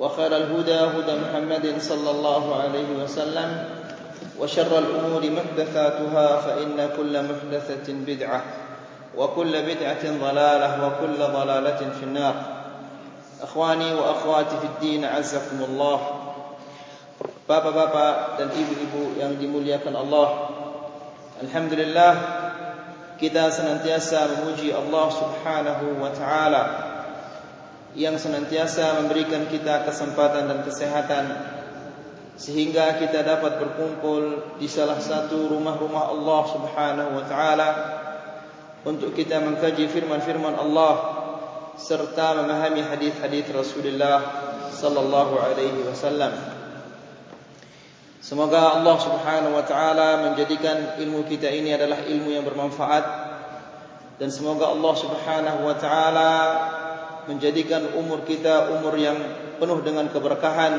وخير الهدى هدى محمد صلى الله عليه وسلم وشر الأمور محدثاتها فإن كل محدثة بدعة وكل بدعة ضلالة وكل ضلالة في النار. إخواني وأخواتي في الدين عزكم الله Bapak-bapak dan ibu-ibu yang dimuliakan Allah. Alhamdulillah Kita senantiasa memuji Allah subhanahu wa ta'ala. Yang senantiasa memberikan kita kesempatan dan kesehatan Sehingga kita dapat berkumpul di salah satu rumah-rumah Allah subhanahu wa ta'ala Untuk kita mengkaji firman-firman Allah Serta memahami hadis-hadis Rasulullah sallallahu alaihi wasallam. Semoga Allah Subhanahu wa taala menjadikan ilmu kita ini adalah ilmu yang bermanfaat dan semoga Allah Subhanahu wa taala menjadikan umur kita umur yang penuh dengan keberkahan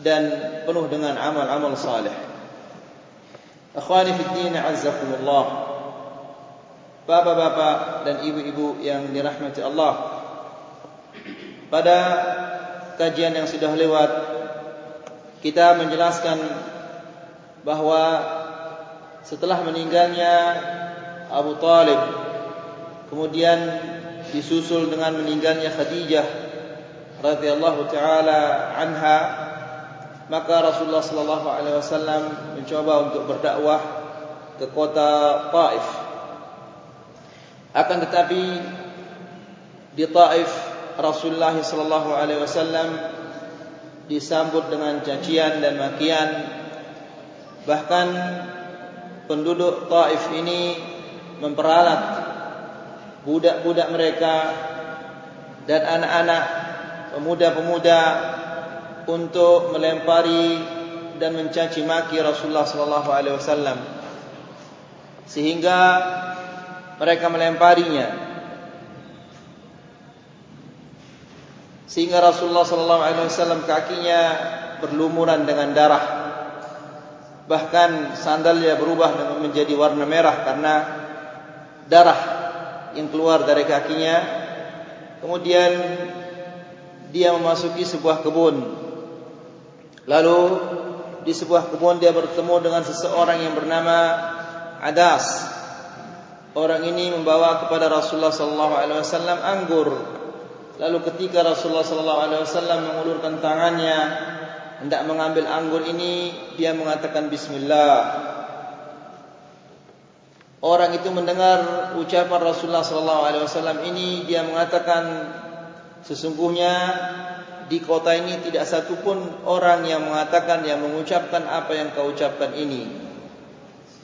dan penuh dengan amal-amal saleh. Akhwani fi din azzakumullah. Bapak-bapak dan ibu-ibu yang dirahmati Allah. Pada kajian yang sudah lewat kita menjelaskan bahawa setelah meninggalnya Abu Talib kemudian disusul dengan meninggalnya Khadijah radhiyallahu taala anha maka Rasulullah sallallahu alaihi wasallam mencoba untuk berdakwah ke kota Taif. Akan tetapi di Taif Rasulullah sallallahu alaihi wasallam disambut dengan cacian dan makian. Bahkan penduduk Taif ini memperalat budak-budak mereka dan anak-anak pemuda-pemuda untuk melempari dan mencaci maki Rasulullah sallallahu alaihi wasallam. Sehingga mereka melemparinya. Sehingga Rasulullah sallallahu alaihi wasallam kakinya berlumuran dengan darah. Bahkan sandalnya berubah menjadi warna merah karena darah yang keluar dari kakinya. Kemudian dia memasuki sebuah kebun. Lalu di sebuah kebun dia bertemu dengan seseorang yang bernama Adas. Orang ini membawa kepada Rasulullah sallallahu alaihi wasallam anggur. Lalu ketika Rasulullah sallallahu alaihi wasallam mengulurkan tangannya hendak mengambil anggur ini, dia mengatakan bismillah. Orang itu mendengar ucapan Rasulullah sallallahu alaihi wasallam ini, dia mengatakan sesungguhnya di kota ini tidak satu pun orang yang mengatakan yang mengucapkan apa yang kau ucapkan ini.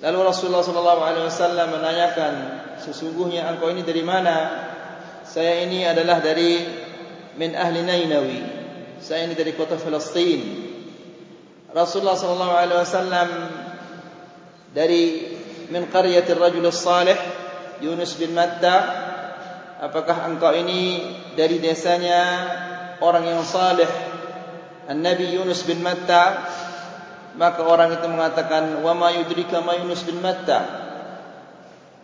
Lalu Rasulullah sallallahu alaihi wasallam menanyakan, sesungguhnya engkau ini dari mana? saya ini adalah dari min ahli Nainawi. Saya ini dari kota Palestin. Rasulullah sallallahu alaihi wasallam dari min qaryati ar-rajul as-salih Yunus bin Matta. Apakah engkau ini dari desanya orang yang saleh An-Nabi Yunus bin Matta? maka orang itu mengatakan wa ma yudrika ma Yunus bin Matta?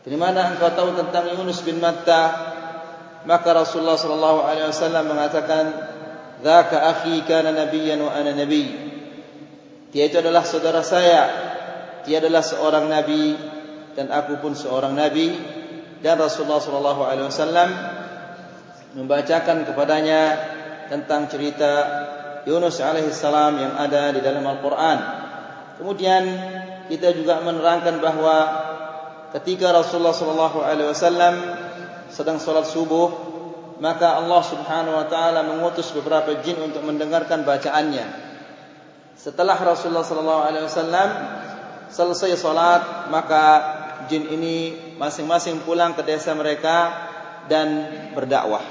Dari mana engkau tahu tentang Yunus bin Matta? Maka Rasulullah sallallahu alaihi wasallam mengatakan dzaka akhi kana nabiyyan wa ana nabiy. Dia itu adalah saudara saya. Dia adalah seorang nabi dan aku pun seorang nabi dan Rasulullah sallallahu alaihi wasallam membacakan kepadanya tentang cerita Yunus alaihi salam yang ada di dalam Al-Qur'an. Kemudian kita juga menerangkan bahawa ketika Rasulullah sallallahu alaihi wasallam sedang salat subuh, maka Allah Subhanahu wa taala mengutus beberapa jin untuk mendengarkan bacaannya. Setelah Rasulullah sallallahu alaihi wasallam selesai salat, maka jin ini masing-masing pulang ke desa mereka dan berdakwah.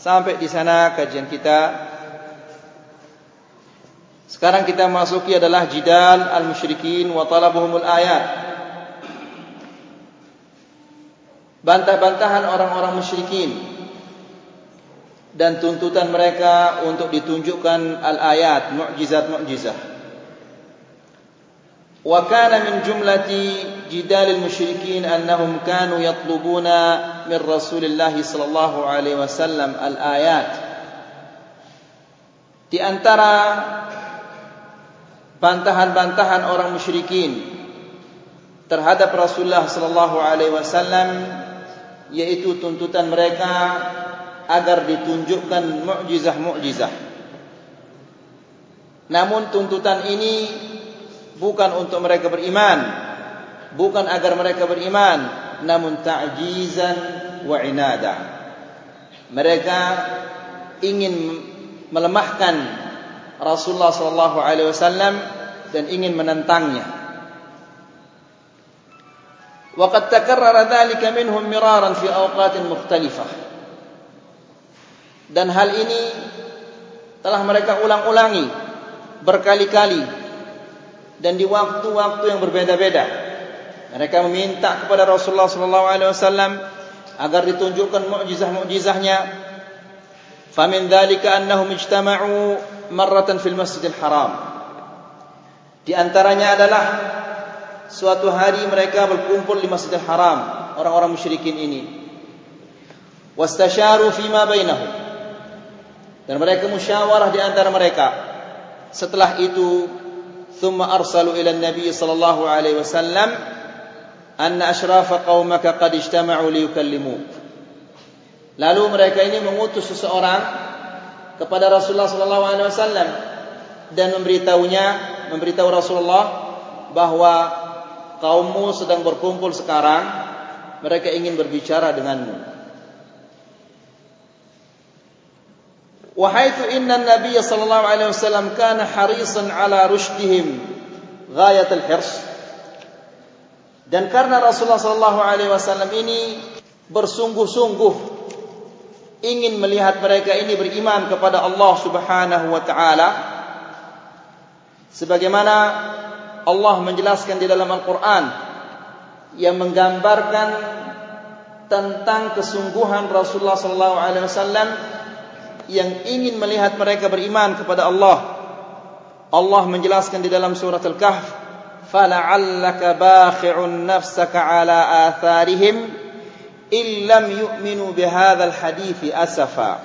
Sampai di sana kajian kita sekarang kita masuki adalah jidal al-musyrikin wa talabuhumul ayat. Bantah-bantahan orang-orang musyrikin dan tuntutan mereka untuk ditunjukkan al-ayat, Wa kana min jumlati jidal al-musyrikin annahum kanu yatlubuna min Rasulillah sallallahu alaihi wasallam al-ayat. Di antara bantahan-bantahan orang musyrikin terhadap Rasulullah sallallahu alaihi wasallam yaitu tuntutan mereka agar ditunjukkan mukjizah-mukjizah. Namun tuntutan ini bukan untuk mereka beriman, bukan agar mereka beriman, namun ta'jizan wa inada. Mereka ingin melemahkan Rasulullah sallallahu alaihi wasallam dan ingin menentangnya. Waqad takarrara dhalika minhum miraran fi awqatin mukhtalifah. Dan hal ini telah mereka ulang-ulangi berkali-kali dan di waktu-waktu yang berbeda-beda. Mereka meminta kepada Rasulullah sallallahu alaihi wasallam agar ditunjukkan mukjizah-mukjizahnya. Famin dhalika annahum ijtama'u marratan fil masjidil haram. Di antaranya adalah suatu hari mereka berkumpul di masjidil haram orang-orang musyrikin ini. Wastasharu fi ma bainahum. Dan mereka musyawarah di antara mereka. Setelah itu, thumma arsalu ila nabi sallallahu alaihi wasallam anna ashrafa qaumaka qad ijtama'u liyukallimuk. Lalu mereka ini mengutus seseorang kepada Rasulullah sallallahu alaihi wasallam dan memberitahunya memberitahu Rasulullah bahwa kaummu sedang berkumpul sekarang mereka ingin berbicara denganmu wa haitsu inna an-nabiy sallallahu alaihi wasallam kana harisan ala rushdihim ghayat al-hirs dan karena Rasulullah sallallahu alaihi wasallam ini bersungguh-sungguh ingin melihat mereka ini beriman kepada Allah Subhanahu wa taala sebagaimana Allah menjelaskan di dalam Al-Qur'an yang menggambarkan tentang kesungguhan Rasulullah sallallahu alaihi wasallam yang ingin melihat mereka beriman kepada Allah. Allah menjelaskan di dalam surat Al-Kahf fala'allaka bakhi'un nafsaka ala atharihim illam yu'minu bihadzal hadithi asafa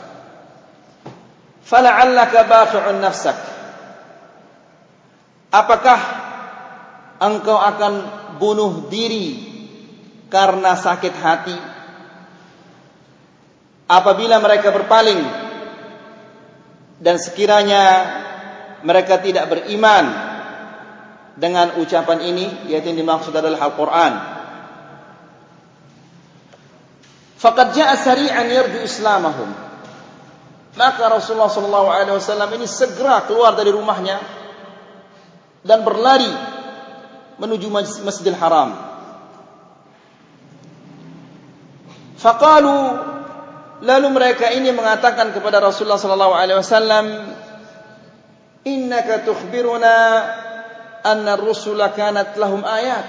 fala'allaka baqi'un nafsak. Apakah engkau akan bunuh diri karena sakit hati? Apabila mereka berpaling dan sekiranya mereka tidak beriman dengan ucapan ini yaitu yang dimaksud adalah Al-Qur'an Faqad ja'a sari'an yarju islamahum. Maka Rasulullah wasallam ini segera keluar dari rumahnya dan berlari menuju Masjidil Haram. Faqalu lalu mereka ini mengatakan kepada Rasulullah sallallahu alaihi wasallam innaka tukhbiruna anna ar-rusula kanat lahum ayat.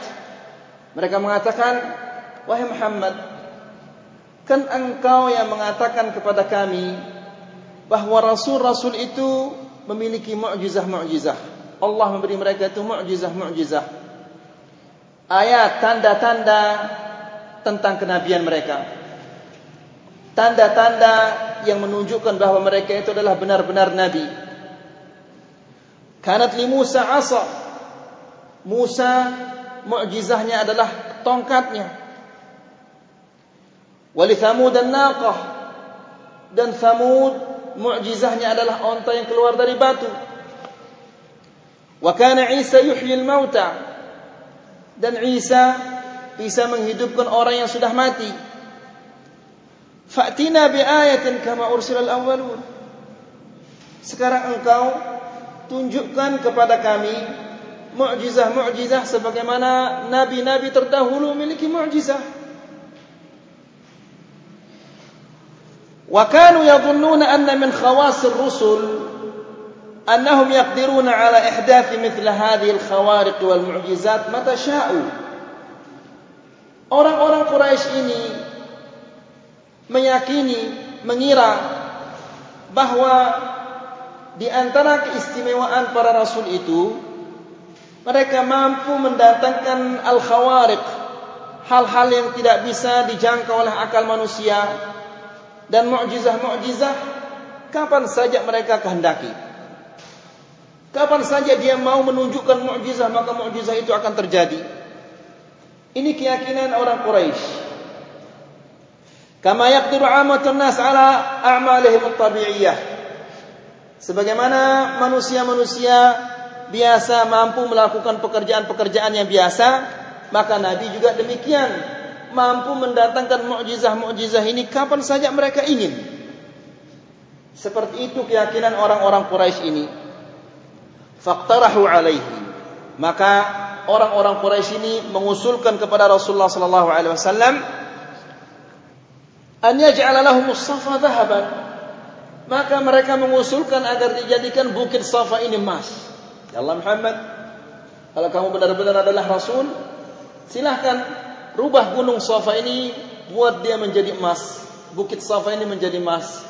Mereka mengatakan wahai Muhammad Kan engkau yang mengatakan kepada kami bahawa rasul-rasul itu memiliki mukjizah-mukjizah. Allah memberi mereka itu mukjizah-mukjizah. Ayat tanda-tanda tentang kenabian mereka. Tanda-tanda yang menunjukkan bahawa mereka itu adalah benar-benar nabi. Kanat li Musa asa. Musa mukjizahnya adalah tongkatnya. Wali Thamud dan Naqah. Dan Thamud mukjizahnya adalah onta yang keluar dari batu. Wa kana Isa yuhyi al-mauta. Dan Isa bisa menghidupkan orang yang sudah mati. Fa'tina bi'ayatin kama ursilal awwalun. Sekarang engkau tunjukkan kepada kami mukjizah-mukjizah sebagaimana nabi-nabi terdahulu memiliki mukjizah. Wa kanu yadhunnuna anna min khawas ar-rusul annahum yaqdiruna ala ihdath mithla hadhihi al-khawariq wal mu'jizat mata sya'u. Orang-orang Quraisy ini meyakini, mengira bahawa di antara keistimewaan para rasul itu mereka mampu mendatangkan al-khawariq, hal-hal yang tidak bisa dijangkau oleh akal manusia dan mukjizah-mukjizah kapan saja mereka kehendaki. Kapan saja dia mau menunjukkan mukjizah maka mukjizah itu akan terjadi. Ini keyakinan orang Quraisy. Kama yaqdiru 'amatun nas 'ala a'malihim at-tabi'iyyah. Sebagaimana manusia-manusia biasa mampu melakukan pekerjaan-pekerjaan yang biasa, maka nabi juga demikian mampu mendatangkan mukjizah-mukjizah ini kapan saja mereka ingin. Seperti itu keyakinan orang-orang Quraisy ini faqtarahu alaihi maka orang-orang Quraisy ini mengusulkan kepada Rasulullah sallallahu alaihi wasallam an yaj'ala lahum as-safa dhahaban. Maka mereka mengusulkan agar dijadikan bukit Safa ini emas. Ya Allah Muhammad kalau kamu benar-benar adalah rasul silahkan rubah gunung Safa ini buat dia menjadi emas. Bukit Safa ini menjadi emas.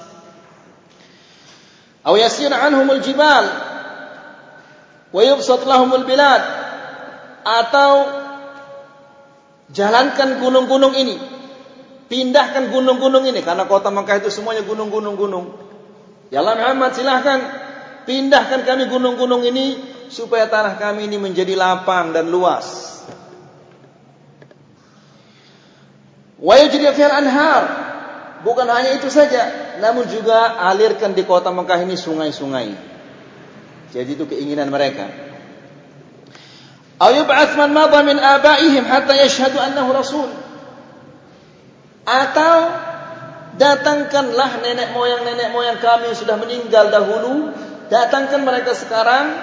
Aw yasir anhumul jibal wa yubsat lahumul bilad atau jalankan gunung-gunung ini pindahkan gunung-gunung ini. Karena kota Makkah itu semuanya gunung-gunung gunung ya Allah Muhammad silahkan. Pindahkan kami gunung-gunung ini supaya tanah kami ini menjadi lapang dan luas. Wa yajri fil anhar bukan hanya itu saja namun juga alirkan di kota Makkah ini sungai-sungai. Jadi itu keinginan mereka. Ayo ba'ath man madha min abaihim hatta yashhadu annahu rasul. Atau datangkanlah nenek moyang nenek moyang kami yang sudah meninggal dahulu, datangkan mereka sekarang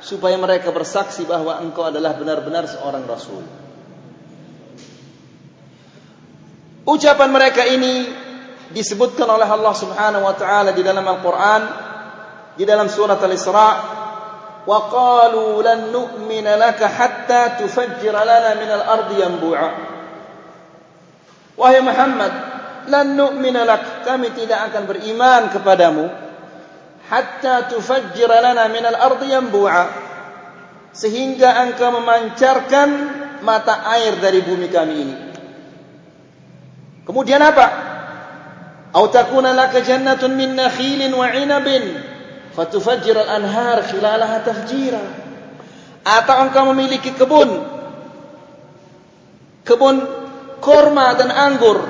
supaya mereka bersaksi bahwa engkau adalah benar-benar seorang rasul. Ucapan mereka ini disebutkan oleh Allah Subhanahu wa taala di dalam Al-Qur'an di dalam surat Al-Isra. Wa qalu lan nu'mina laka hatta tufajjira lana min al-ardi yanbu'a wahai Muhammad lan nu'mina lak kami tidak akan beriman kepadamu hatta tufajjira lana min al-ardi yanbu'a. Sehingga engkau memancarkan mata air dari bumi kami ini. Kemudian apa? Au takuna laka jannatun min nakhilin wa 'inabin fatufajjir al-anhar khilalaha tafjira. Atau engkau memiliki kebun? Kebun korma dan anggur.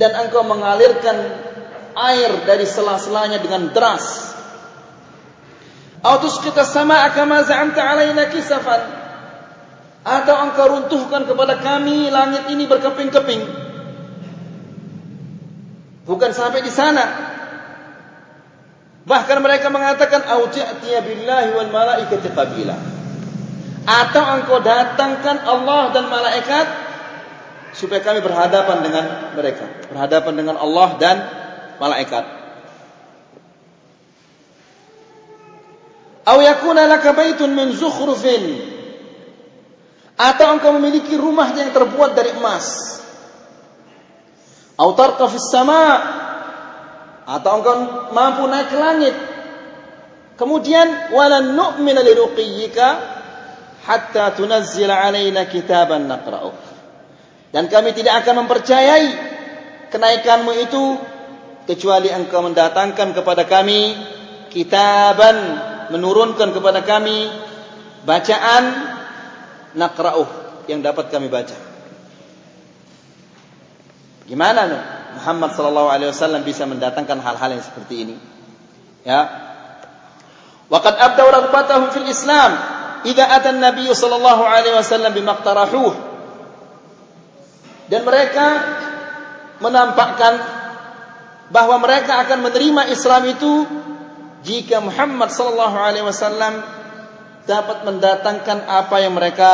Dan engkau mengalirkan air dari sela-selanya dengan deras. Atau tusqita samaa kama za'amta alaina kisafan. Atau engkau runtuhkan kepada kami langit ini berkeping-keping. Bukan sampai di sana. Bahkan mereka mengatakan auji'tiya billahi wal malaikati qabila. Atau engkau datangkan Allah dan malaikat supaya kami berhadapan dengan mereka, berhadapan dengan Allah dan malaikat. Aw yakuna laka baitun min zukhrufin. Atau engkau memiliki rumah yang terbuat dari emas. Aw tarqa fis sama' atau engkau mampu naik ke langit Kemudian walan nu'mina liruqiyyika hatta tunazzila alaina kitaban naqra'uh. Dan kami tidak akan mempercayai kenaikanmu itu kecuali engkau mendatangkan kepada kami kitaban menurunkan kepada kami bacaan naqra'uh yang dapat kami baca. Gimana Muhammad sallallahu alaihi wasallam bisa mendatangkan hal-hal yang seperti ini? Ya. Waqad abdaw raghbatahum fil Islam idza ata an-nabiy sallallahu alaihi wasallam bimaqtarahuh. Dan mereka menampakkan bahawa mereka akan menerima Islam itu jika Muhammad sallallahu alaihi wasallam dapat mendatangkan apa yang mereka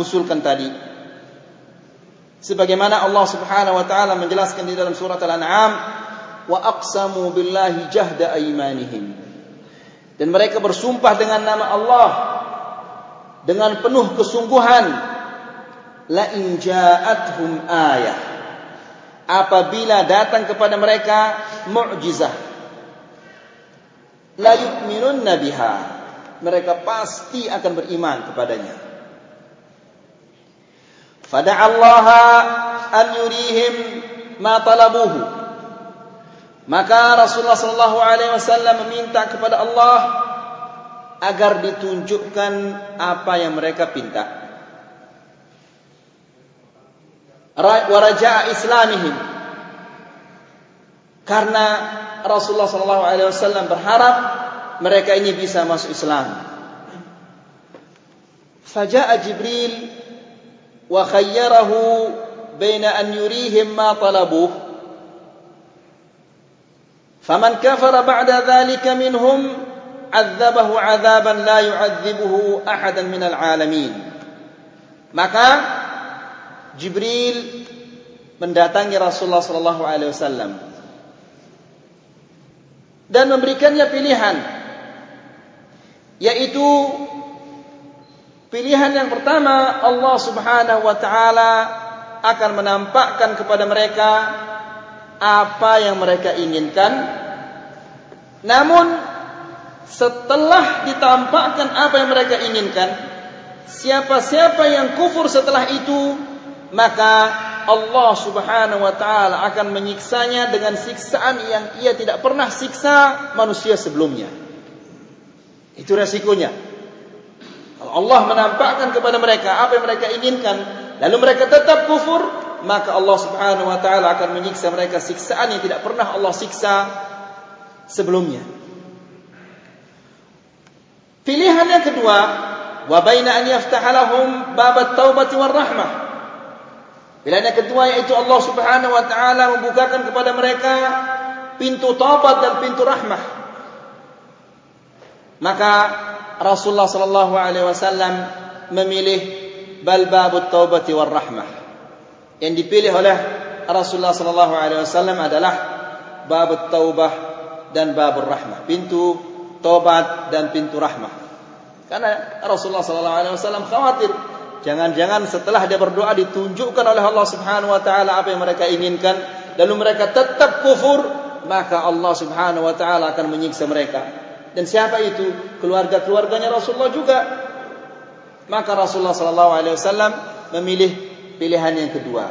usulkan tadi. Sebagaimana Allah Subhanahu wa taala menjelaskan di dalam surat Al-An'am, wa aqsamu billahi jahda aymanihim. Dan mereka bersumpah dengan nama Allah dengan penuh kesungguhan la in ja'atuhum ayah. Apabila datang kepada mereka mukjizah la yu'minun biha. Mereka pasti akan beriman kepadanya. Fada'a Allah an yurihim ma talabuhu. Maka Rasulullah sallallahu alaihi wasallam meminta kepada Allah agar ditunjukkan apa yang mereka pinta ورجاء إسلامهم karena Rasulullah Shallallahu Alaihi Wasallam berharap mereka ini bisa masuk Islam. Faja'a Jibril wa khayyarahu baina an yurihim ma talabuh. Faman kafara ba'da dhalika minhum عذبه عذابا la yu'adzibuhu ahadan minal alamin Maka Jibril mendatangi Rasulullah sallallahu alaihi wasallam dan memberikannya pilihan yaitu Pilihan yang pertama Allah Subhanahu wa taala akan menampakkan kepada mereka apa yang mereka inginkan. Namun setelah ditampakkan apa yang mereka inginkan, siapa-siapa yang kufur setelah itu, maka Allah Subhanahu wa taala akan menyiksanya dengan siksaan yang ia tidak pernah siksa manusia sebelumnya. Itu resikonya. Allah menampakkan kepada mereka apa yang mereka inginkan lalu mereka tetap kufur maka Allah Subhanahu wa taala akan menyiksa mereka siksaan yang tidak pernah Allah siksa sebelumnya pilihan yang kedua wa baina an yaftaha lahum bab at-taubah war rahmah pilihan yang kedua yaitu Allah Subhanahu wa taala membukakan kepada mereka pintu taubat dan pintu rahmah maka Rasulullah sallallahu alaihi wasallam memilih bal babut taubati war rahmah. Yang dipilih oleh Rasulullah sallallahu alaihi wasallam adalah babut taubah dan babur rahmah, pintu taubat dan pintu rahmah. Karena Rasulullah sallallahu alaihi wasallam khawatir jangan-jangan setelah dia berdoa ditunjukkan oleh Allah Subhanahu wa taala apa yang mereka inginkan lalu mereka tetap kufur maka Allah Subhanahu wa taala akan menyiksa mereka. Dan siapa itu? Keluarga-keluarganya Rasulullah juga. Maka Rasulullah sallallahu alaihi wasallam memilih pilihan yang kedua.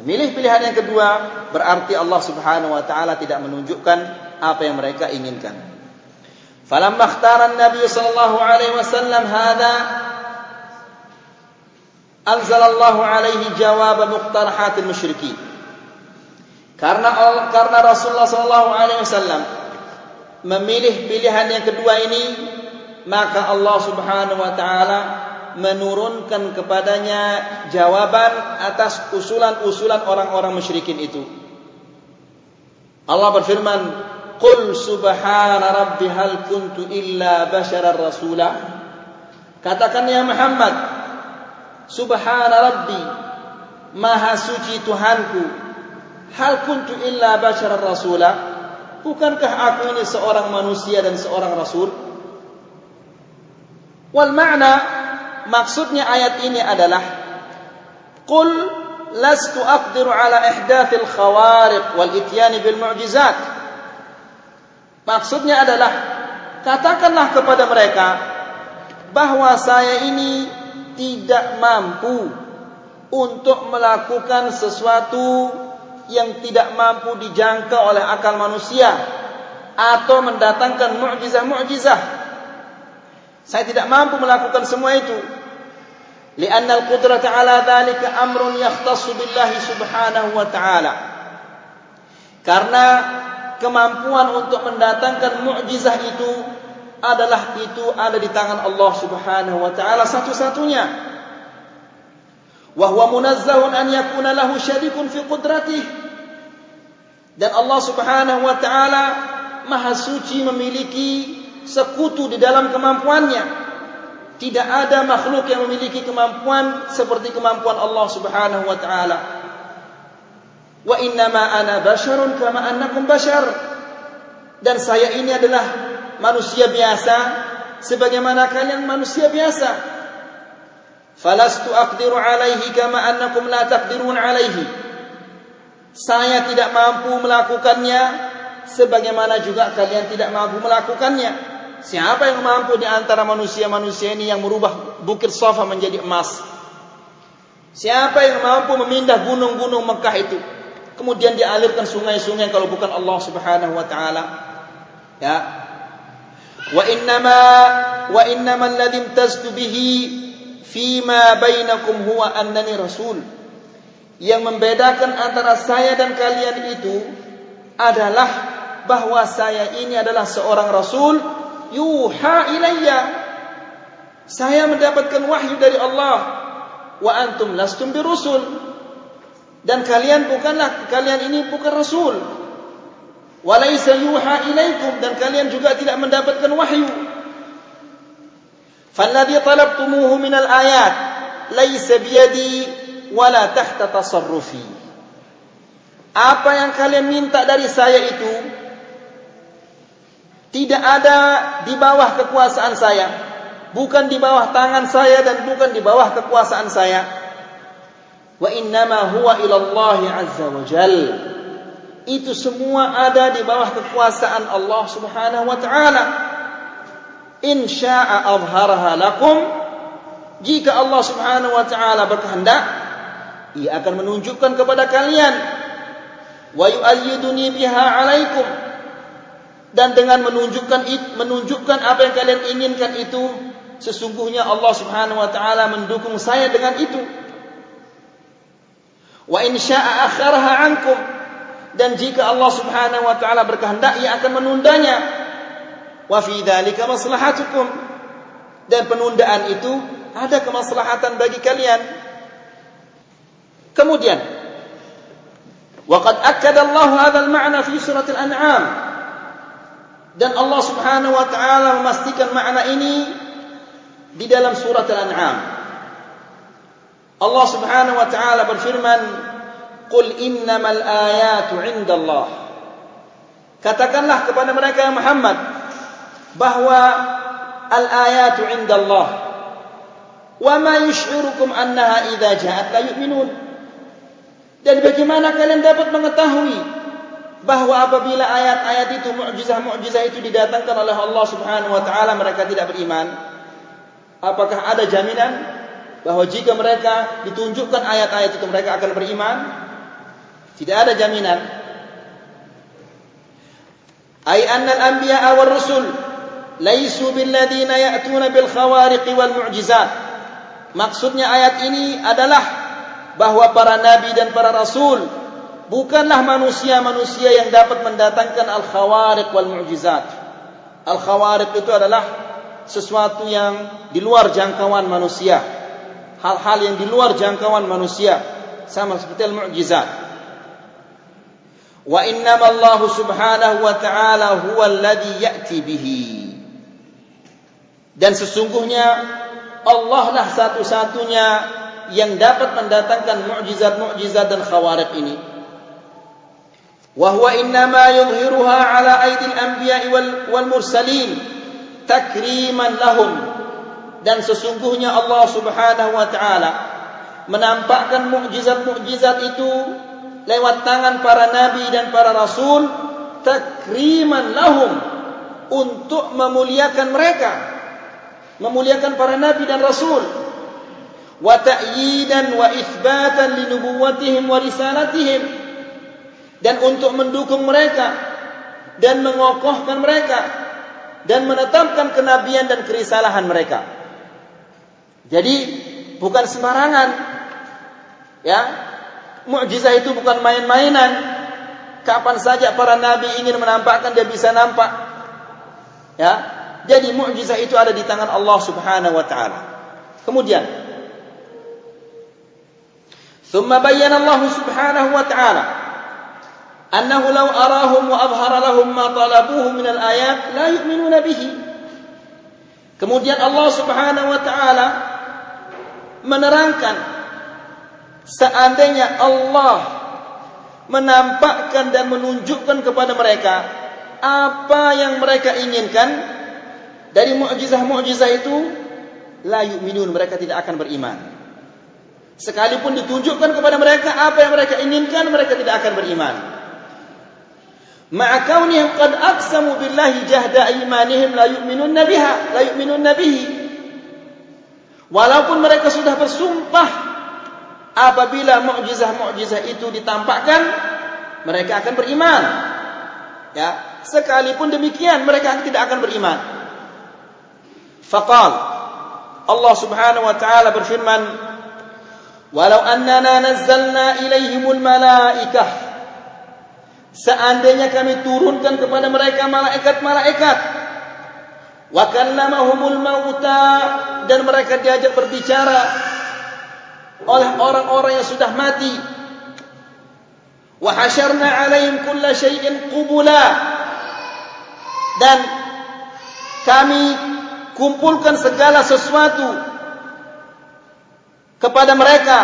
Memilih pilihan yang kedua berarti Allah Subhanahu wa taala tidak menunjukkan apa yang mereka inginkan. Falamma ikhtara an-nabi sallallahu alaihi wasallam hadha anzala Allah alaihi jawab muqtarahat al-musyrikin. Karena karena Rasulullah sallallahu alaihi wasallam memilih pilihan yang kedua ini maka Allah Subhanahu wa taala menurunkan kepadanya jawaban atas usulan-usulan orang-orang musyrikin itu Allah berfirman qul subhana rabbi hal kuntu illa basharar rasula katakan ya Muhammad subhana rabbi maha suci tuhanku hal kuntu illa basharar rasula Bukankah aku ini seorang manusia dan seorang rasul? Wal makna maksudnya ayat ini adalah Qul lastu aqdiru ala ihdathil khawariq wal ityani bil mu'jizat. Maksudnya adalah katakanlah kepada mereka bahwa saya ini tidak mampu untuk melakukan sesuatu yang tidak mampu dijangka oleh akal manusia atau mendatangkan mukjizah-mukjizah. Saya tidak mampu melakukan semua itu. Lianna al-qudrata ala dhalika amrun yakhtassu billahi subhanahu wa ta'ala. Karena kemampuan untuk mendatangkan mukjizah itu adalah itu ada di tangan Allah Subhanahu wa taala satu-satunya. Wa huwa munazzahun an yakuna lahu syarikun fi qudratihi. Dan Allah Subhanahu wa taala maha suci memiliki sekutu di dalam kemampuannya. Tidak ada makhluk yang memiliki kemampuan seperti kemampuan Allah Subhanahu wa taala. Wa inna ma ana basharun kama annakum bashar. Dan saya ini adalah manusia biasa sebagaimana kalian manusia biasa. Falastu aqdiru alaihi kama annakum la taqdirun alaihi. Saya tidak mampu melakukannya sebagaimana juga kalian tidak mampu melakukannya. Siapa yang mampu di antara manusia-manusia ini yang merubah bukit Safa menjadi emas? Siapa yang mampu memindah gunung-gunung Mekah itu? Kemudian dialirkan sungai-sungai kalau bukan Allah Subhanahu wa taala. Ya wa innama alladhi imtaztu bihi fima bainakum huwa annani rasul. Yang membedakan antara saya dan kalian itu adalah bahwa saya ini adalah seorang rasul yuha ilayya. Saya mendapatkan wahyu dari Allah. Wa antum lastum birusul dan kalian bukanlah kalian ini bukan rasul walaysa yuha ilaikum dan kalian juga tidak mendapatkan wahyu. Falladhi talabtumuhu min alayat laysa biyadi wala tahta tasarrufi. Apa yang kalian minta dari saya itu tidak ada di bawah kekuasaan saya. Bukan di bawah tangan saya dan bukan di bawah kekuasaan saya. Wa innama huwa ila azza wa jalla itu semua ada di bawah kekuasaan Allah Subhanahu wa taala. In syaa'a azharaha lakum jika Allah Subhanahu wa taala berkehendak ia akan menunjukkan kepada kalian wa yu'ayyiduni biha 'alaikum dan dengan menunjukkan menunjukkan apa yang kalian inginkan itu sesungguhnya Allah Subhanahu wa taala mendukung saya dengan itu wa in syaa'a akharaha 'ankum dan jika Allah Subhanahu wa taala berkehendak ia akan menundanya. Wa fi dzalika maslahatukum. Dan penundaan itu ada kemaslahatan bagi kalian. Kemudian waqad akkada Allah hadha al-ma'na fi surah al-an'am dan Allah Subhanahu wa taala memastikan makna ini di dalam surat al-an'am Allah Subhanahu wa taala berfirman Qul innamal ayatu indallah. Katakanlah kepada mereka Muhammad bahwa al ayatu indallah. Wa ma yush'irukum annaha idza ja'at la yu'minun. Dan bagaimana kalian dapat mengetahui bahwa apabila ayat-ayat itu mukjizah-mukjizah itu didatangkan oleh Allah Subhanahu wa taala mereka tidak beriman? Apakah ada jaminan bahwa jika mereka ditunjukkan ayat-ayat itu mereka akan beriman? Tidak ada jaminan. Ai anna al-anbiya wal rusul laisu bil ladina ya'tuna bil khawariq wal mu'jizat. Maksudnya ayat ini adalah bahwa para nabi dan para rasul bukanlah manusia-manusia yang dapat mendatangkan al-khawariq wal mu'jizat. Al-khawariq itu adalah sesuatu yang di luar jangkauan manusia. Hal-hal yang di luar jangkauan manusia sama seperti al-mu'jizat. Wa innama Allah subhanahu wa ta'ala huwa alladhi ya'ti bihi. Dan sesungguhnya Allah lah satu-satunya yang dapat mendatangkan mukjizat-mukjizat dan khawariq ini. Wa huwa innama yudhiruha ala aidil anbiya'i wal, wal mursalin takriman lahum. Dan sesungguhnya Allah subhanahu wa ta'ala menampakkan mukjizat-mukjizat itu lewat tangan para nabi dan para rasul takriman lahum untuk memuliakan mereka memuliakan para nabi dan rasul. Wa ta'yidan wa itsbatan li nubuwwatihim wa risalatihim. Dan untuk mendukung mereka dan mengokohkan mereka dan menetapkan kenabian dan kerisalahan mereka. Jadi bukan sembarangan ya mukjizat itu bukan main-mainan. Kapan saja para nabi ingin menampakkan dia bisa nampak. Ya? Jadi mukjizat itu ada di tangan Allah Subhanahu wa taala. Kemudian. Thumma bayyana Allah Subhanahu wa taala. Annahu law arahum wa abhara lahum ma talabuhu min al-ayat la yu'minuna bihi. Kemudian Allah Subhanahu wa taala menerangkan seandainya Allah menampakkan dan menunjukkan kepada mereka apa yang mereka inginkan dari mukjizah-mukjizah itu la yu'minun mereka tidak akan beriman. Sekalipun ditunjukkan kepada mereka apa yang mereka inginkan mereka tidak akan beriman. Ma'a kaunihim qad aqsamu billahi jahda imanihim la yu'minun biha la yu'minun bihi. Walaupun mereka sudah bersumpah apabila mukjizah-mukjizah itu ditampakkan mereka akan beriman. Ya sekalipun demikian mereka tidak akan beriman. Faqal Allah Subhanahu wa taala berfirman walau annana nazzalna ilaihimul malaikah seandainya kami turunkan kepada mereka malaikat-malaikat wa kallamahumul mauta dan mereka diajak berbicara oleh orang-orang yang sudah mati. Wa hasyarna 'alaihim kulla syai'in qubula. Dan kami kumpulkan segala sesuatu kepada mereka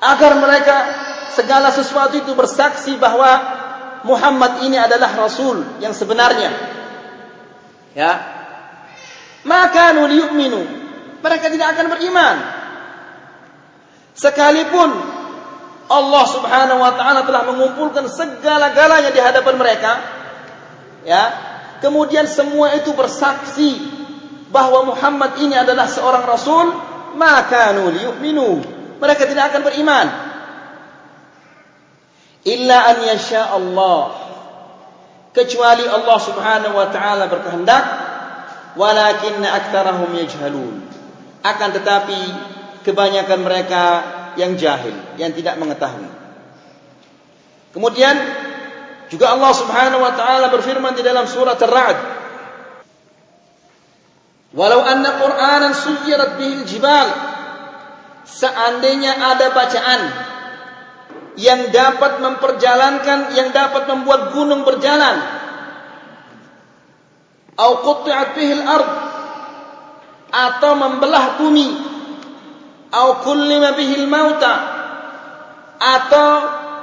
agar mereka segala sesuatu itu bersaksi bahwa Muhammad ini adalah rasul yang sebenarnya. Ya. Maka nu liyu'minu mereka tidak akan beriman. Sekalipun Allah Subhanahu wa taala telah mengumpulkan segala-galanya di hadapan mereka, ya. Kemudian semua itu bersaksi bahwa Muhammad ini adalah seorang rasul, maka yu'minu. Mereka tidak akan beriman. Illa an yasha Allah. Kecuali Allah Subhanahu wa taala berkehendak, walakinna aktsarahum yajhalun akan tetapi kebanyakan mereka yang jahil yang tidak mengetahui. Kemudian juga Allah Subhanahu wa taala berfirman di dalam surat Ar-Ra'd walau anna qur'anan suyirat bihil jibal seandainya ada bacaan yang dapat memperjalankan yang dapat membuat gunung berjalan au qutti'at bihil ardh atau membelah bumi. Au kullima bihil mauta. Atau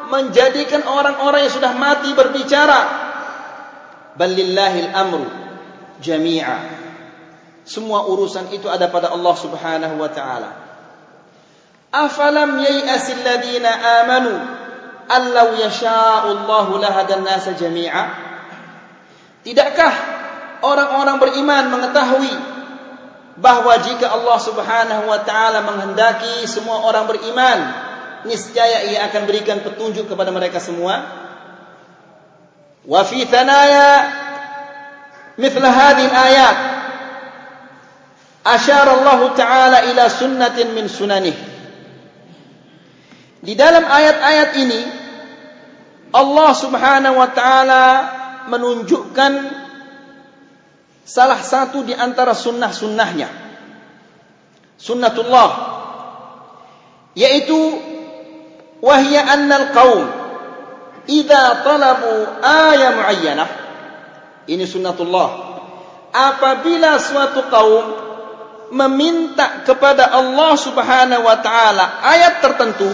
menjadikan orang-orang yang sudah mati berbicara. Balillahil amru jami'a. Semua urusan itu ada pada Allah Subhanahu wa taala. Afalam yai'asil ladina amanu allau yasha'u Allahu lahadan nasa jami'a? Tidakkah orang-orang beriman mengetahui bahawa jika Allah Subhanahu wa taala menghendaki semua orang beriman niscaya ia akan berikan petunjuk kepada mereka semua. Wa fi thanaya mithl hadhihi ayat asyara Allah taala ila sunnatin min sunanih di dalam ayat-ayat ini Allah Subhanahu wa taala menunjukkan salah satu di antara sunnah-sunnahnya. Sunnatullah. Yaitu wahya annal qaum idza talabu ayat muayyanah. Ini sunnatullah. Apabila suatu kaum meminta kepada Allah Subhanahu wa taala ayat tertentu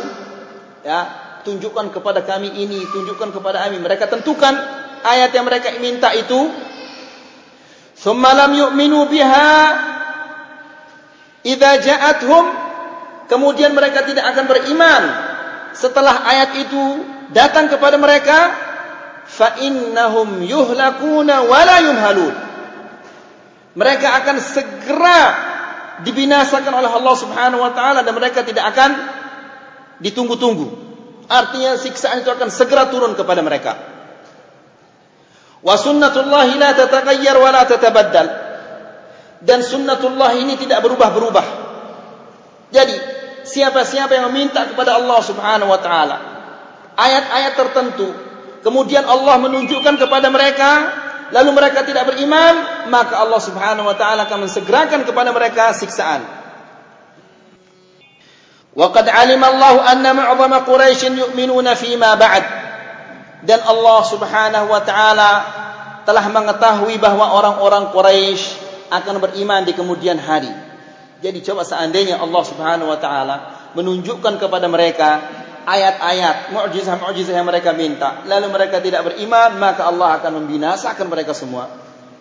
ya tunjukkan kepada kami ini tunjukkan kepada kami mereka tentukan ayat yang mereka minta itu ثم لم يؤمنوا بها إذا جاءتهم kemudian mereka tidak akan beriman setelah ayat itu datang kepada mereka fa innahum yuhlakuna wa la yumhalun mereka akan segera dibinasakan oleh Allah Subhanahu wa taala dan mereka tidak akan ditunggu-tunggu artinya siksaan itu akan segera turun kepada mereka wa sunnatullah la tataghayyar wa la tatabaddal. Dan sunnatullah ini tidak berubah-berubah. Jadi siapa-siapa yang meminta kepada Allah Subhanahu wa taala ayat-ayat tertentu kemudian Allah menunjukkan kepada mereka lalu mereka tidak beriman maka Allah Subhanahu wa taala akan mensegerakan kepada mereka siksaan. Alima Allah anna ma'dhama quraish yu'minuna fi ma ba'd dan Allah Subhanahu wa taala telah mengetahui bahwa orang-orang Quraisy akan beriman di kemudian hari. Jadi coba seandainya Allah Subhanahu wa taala menunjukkan kepada mereka ayat-ayat mukjizat-mukjizat yang mereka minta lalu mereka tidak beriman maka Allah akan membinasakan mereka semua.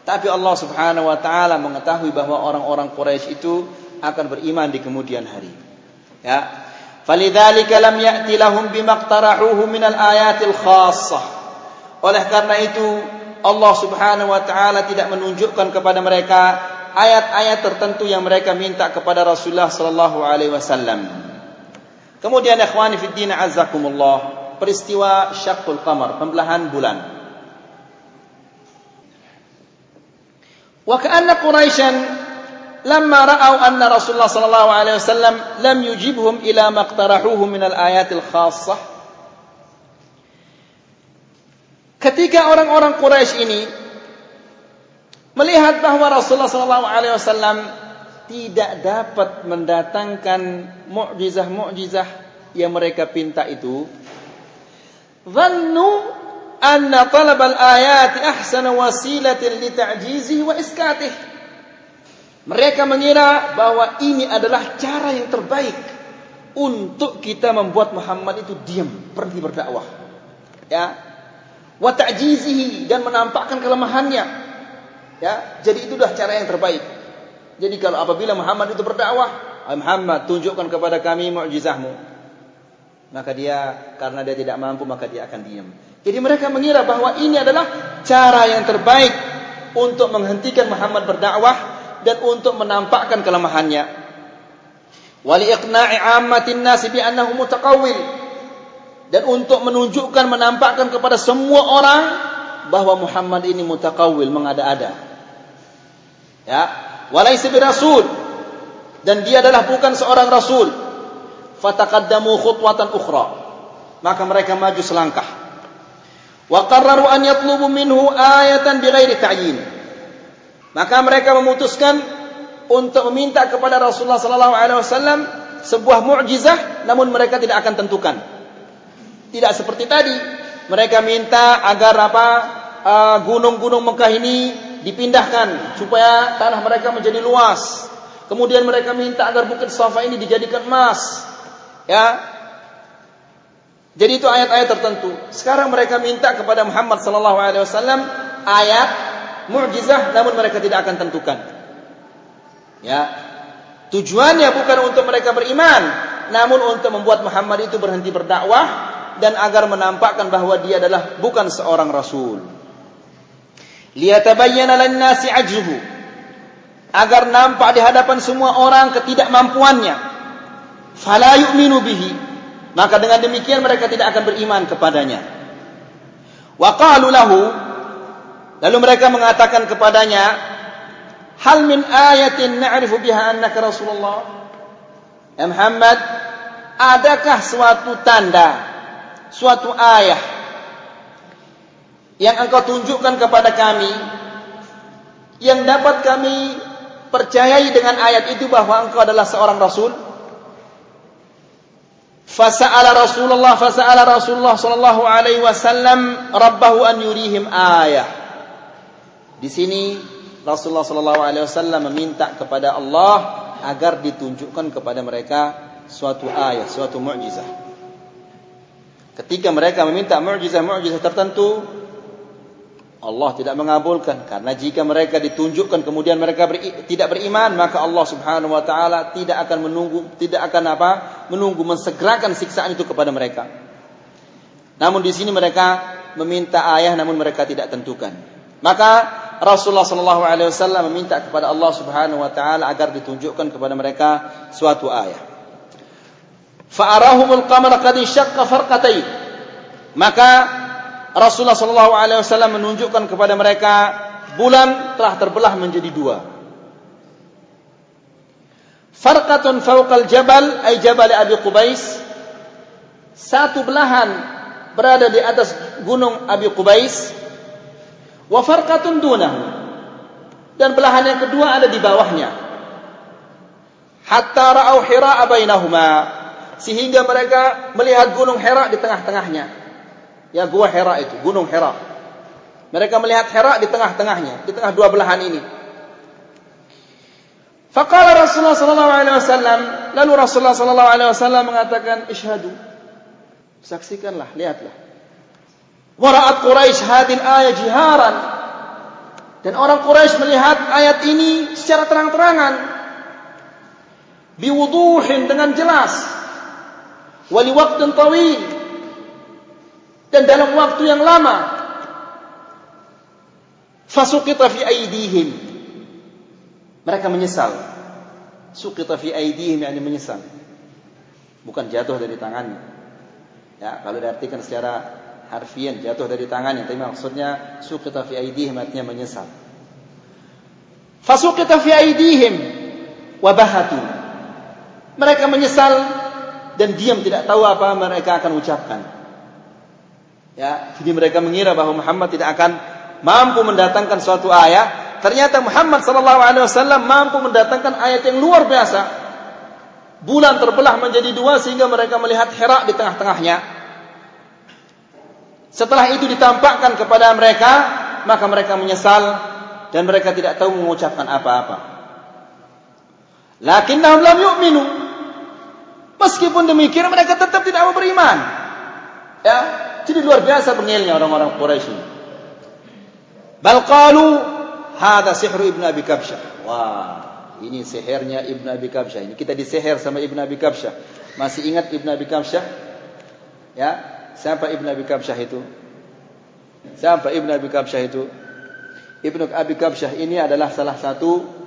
Tapi Allah Subhanahu wa taala mengetahui bahwa orang-orang Quraisy itu akan beriman di kemudian hari. Ya falidzalika lam ya'ti lahum bimaqtarahuhu min al-ayatil khassah oleh karena itu Allah Subhanahu wa taala tidak menunjukkan kepada mereka ayat-ayat tertentu yang mereka minta kepada Rasulullah sallallahu alaihi wasallam Kemudian ikhwani fi din azzakumullah, peristiwa syaqqul qamar, pembelahan bulan. Wa ka'anna Quraisyan lamma ra'aw anna Rasulullah sallallahu alaihi wasallam lam yujibhum ila iqtarahuhu min al-ayat al-khassah. Ketika orang-orang Quraisy ini melihat bahawa Rasulullah sallallahu alaihi wasallam tidak dapat mendatangkan mukjizah-mukjizah yang mereka pinta itu dhannu anna talab al-ayat ahsana wasilatin li ta'jizihi wa iskatih mereka mengira bahwa ini adalah cara yang terbaik untuk kita membuat Muhammad itu diam berhenti berdakwah ya wa ta'jizihi dan menampakkan kelemahannya ya jadi itu itulah cara yang terbaik jadi kalau apabila Muhammad itu berdakwah, Muhammad tunjukkan kepada kami mukjizahmu. Maka dia karena dia tidak mampu maka dia akan diam. Jadi mereka mengira bahwa ini adalah cara yang terbaik untuk menghentikan Muhammad berdakwah dan untuk menampakkan kelemahannya. Wali iqna'i ammatin nasi bi annahu mutaqawwil. Dan untuk menunjukkan menampakkan kepada semua orang bahwa Muhammad ini mutaqawwil mengada-ada. Ya, walaysa birasul dan dia adalah bukan seorang rasul. Fataqaddamu khutwatan ukhra. Maka mereka maju selangkah. Wa qarraru an yatlubu minhu ayatan bighairi ta'yin maka mereka memutuskan untuk meminta kepada Rasulullah sallallahu alaihi wasallam sebuah mukjizah namun mereka tidak akan tentukan tidak seperti tadi mereka minta agar apa uh, gunung-gunung Mekah ini dipindahkan supaya tanah mereka menjadi luas. Kemudian mereka minta agar bukit Safa ini dijadikan emas. Ya. Jadi itu ayat-ayat tertentu. Sekarang mereka minta kepada Muhammad sallallahu alaihi wasallam ayat mukjizah namun mereka tidak akan tentukan. Ya. Tujuannya bukan untuk mereka beriman, namun untuk membuat Muhammad itu berhenti berdakwah dan agar menampakkan bahawa dia adalah bukan seorang rasul. Liyatabayyana lin-nasi ajzuhu agar nampak di hadapan semua orang ketidakmampuannya. Fala yu'minu bihi. Maka dengan demikian mereka tidak akan beriman kepadanya. Wa qalu lahu lalu mereka mengatakan kepadanya hal min ayatin na'rifu biha annaka rasulullah? Ya Muhammad adakah suatu tanda suatu ayah yang engkau tunjukkan kepada kami yang dapat kami percayai dengan ayat itu bahwa engkau adalah seorang rasul? Fasa'ala rasulullah fasa'ala rasulullah sallallahu alaihi wasallam rabbahu an yurihim ayah di sini rasulullah sallallahu alaihi wasallam meminta kepada Allah agar ditunjukkan kepada mereka suatu ayat suatu mukjizah ketika mereka meminta mukjizah-mukjizah tertentu Allah tidak mengabulkan karena jika mereka ditunjukkan kemudian mereka beri, tidak beriman maka Allah Subhanahu wa taala tidak akan menunggu tidak akan apa menunggu mensegerakan siksaan itu kepada mereka. Namun di sini mereka meminta ayah namun mereka tidak tentukan. Maka Rasulullah sallallahu alaihi wasallam meminta kepada Allah Subhanahu wa taala agar ditunjukkan kepada mereka suatu ayah. Fa'arahumul qamara qad inshaqqa farqatayn. Maka Rasulullah sallallahu alaihi wasallam menunjukkan kepada mereka bulan telah terbelah menjadi dua. Farqatun fawqal jabal ay jabal Abi Qubais. Satu belahan berada di atas gunung Abi Qubais wa farqatun dunahu. Dan belahan yang kedua ada di bawahnya. Hatta ra'au hira bainahuma. Sehingga mereka melihat gunung Hira di tengah-tengahnya. Ya gua Hira itu gunung Hira. Mereka melihat Hira di tengah-tengahnya di tengah dua belahan ini. Faqala Rasulullah sallallahu alaihi wasallam lalu Rasulullah sallallahu alaihi wasallam mengatakan isyhadu saksikanlah lihatlah Wara'at Quraisy hadil ayat jiharan. Dan orang Quraisy melihat ayat ini secara terang-terangan. Biwuduhin dengan jelas. Wali waktu tawil. Dan dalam waktu yang lama. Fasukita fi aidihim. Mereka menyesal. Sukita fi aidihim yang menyesal. Bukan jatuh dari tangannya. Ya, kalau diartikan secara harfian jatuh dari tangannya. Tapi maksudnya suqita fi aydihim artinya menyesal. Fasuqita fi aydihim wa bahatu mereka menyesal dan diam tidak tahu apa mereka akan ucapkan. Ya jadi mereka mengira bahwa Muhammad tidak akan mampu mendatangkan suatu ayat. Ternyata Muhammad sallallahu alaihi wasallam mampu mendatangkan ayat yang luar biasa. Bulan terbelah menjadi dua sehingga mereka melihat Hira di tengah-tengahnya setelah itu ditampakkan kepada mereka, maka mereka menyesal dan mereka tidak tahu mengucapkan apa-apa. Lakinnahum lam yu'minu. Meskipun demikian mereka tetap tidak mau beriman. Ya, jadi luar biasa bengilnya orang-orang Quraisy. Bal qalu hadha sihru ibnu Abi Kabsyah. Wah, ini sihirnya ibnu Abi Kabsyah. Ini kita disihir sama ibnu Abi Kabsyah. Masih ingat ibnu Abi Kabsyah? Ya, Siapa Ibn Abi Kabsyah itu? Siapa Ibn Abi Kabsyah itu? Ibn Abi Kabsyah ini adalah salah satu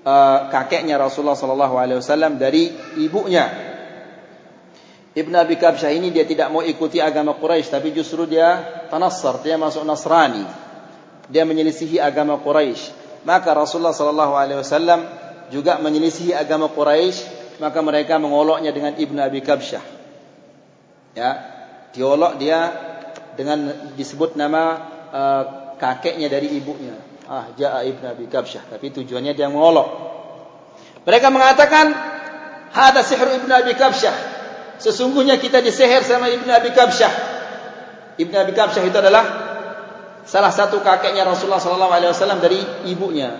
uh, kakeknya Rasulullah wasallam dari ibunya. Ibn Abi Kabsyah ini dia tidak mau ikuti agama Quraisy tapi justru dia tanassar, dia masuk Nasrani. Dia menyelisihi agama Quraisy. Maka Rasulullah sallallahu alaihi wasallam juga menyelisihi agama Quraisy, maka mereka mengoloknya dengan Ibn Abi Kabsyah. Ya, diolok dia dengan disebut nama uh, kakeknya dari ibunya. Ah, Ja'a ibn Abi Kabsyah. Tapi tujuannya dia mengolok. Mereka mengatakan, Hada sihr ibn Abi Kabsyah. Sesungguhnya kita disihir sama ibn Abi Kabsyah. Ibn Abi Kabsyah itu adalah salah satu kakeknya Rasulullah wasallam dari ibunya.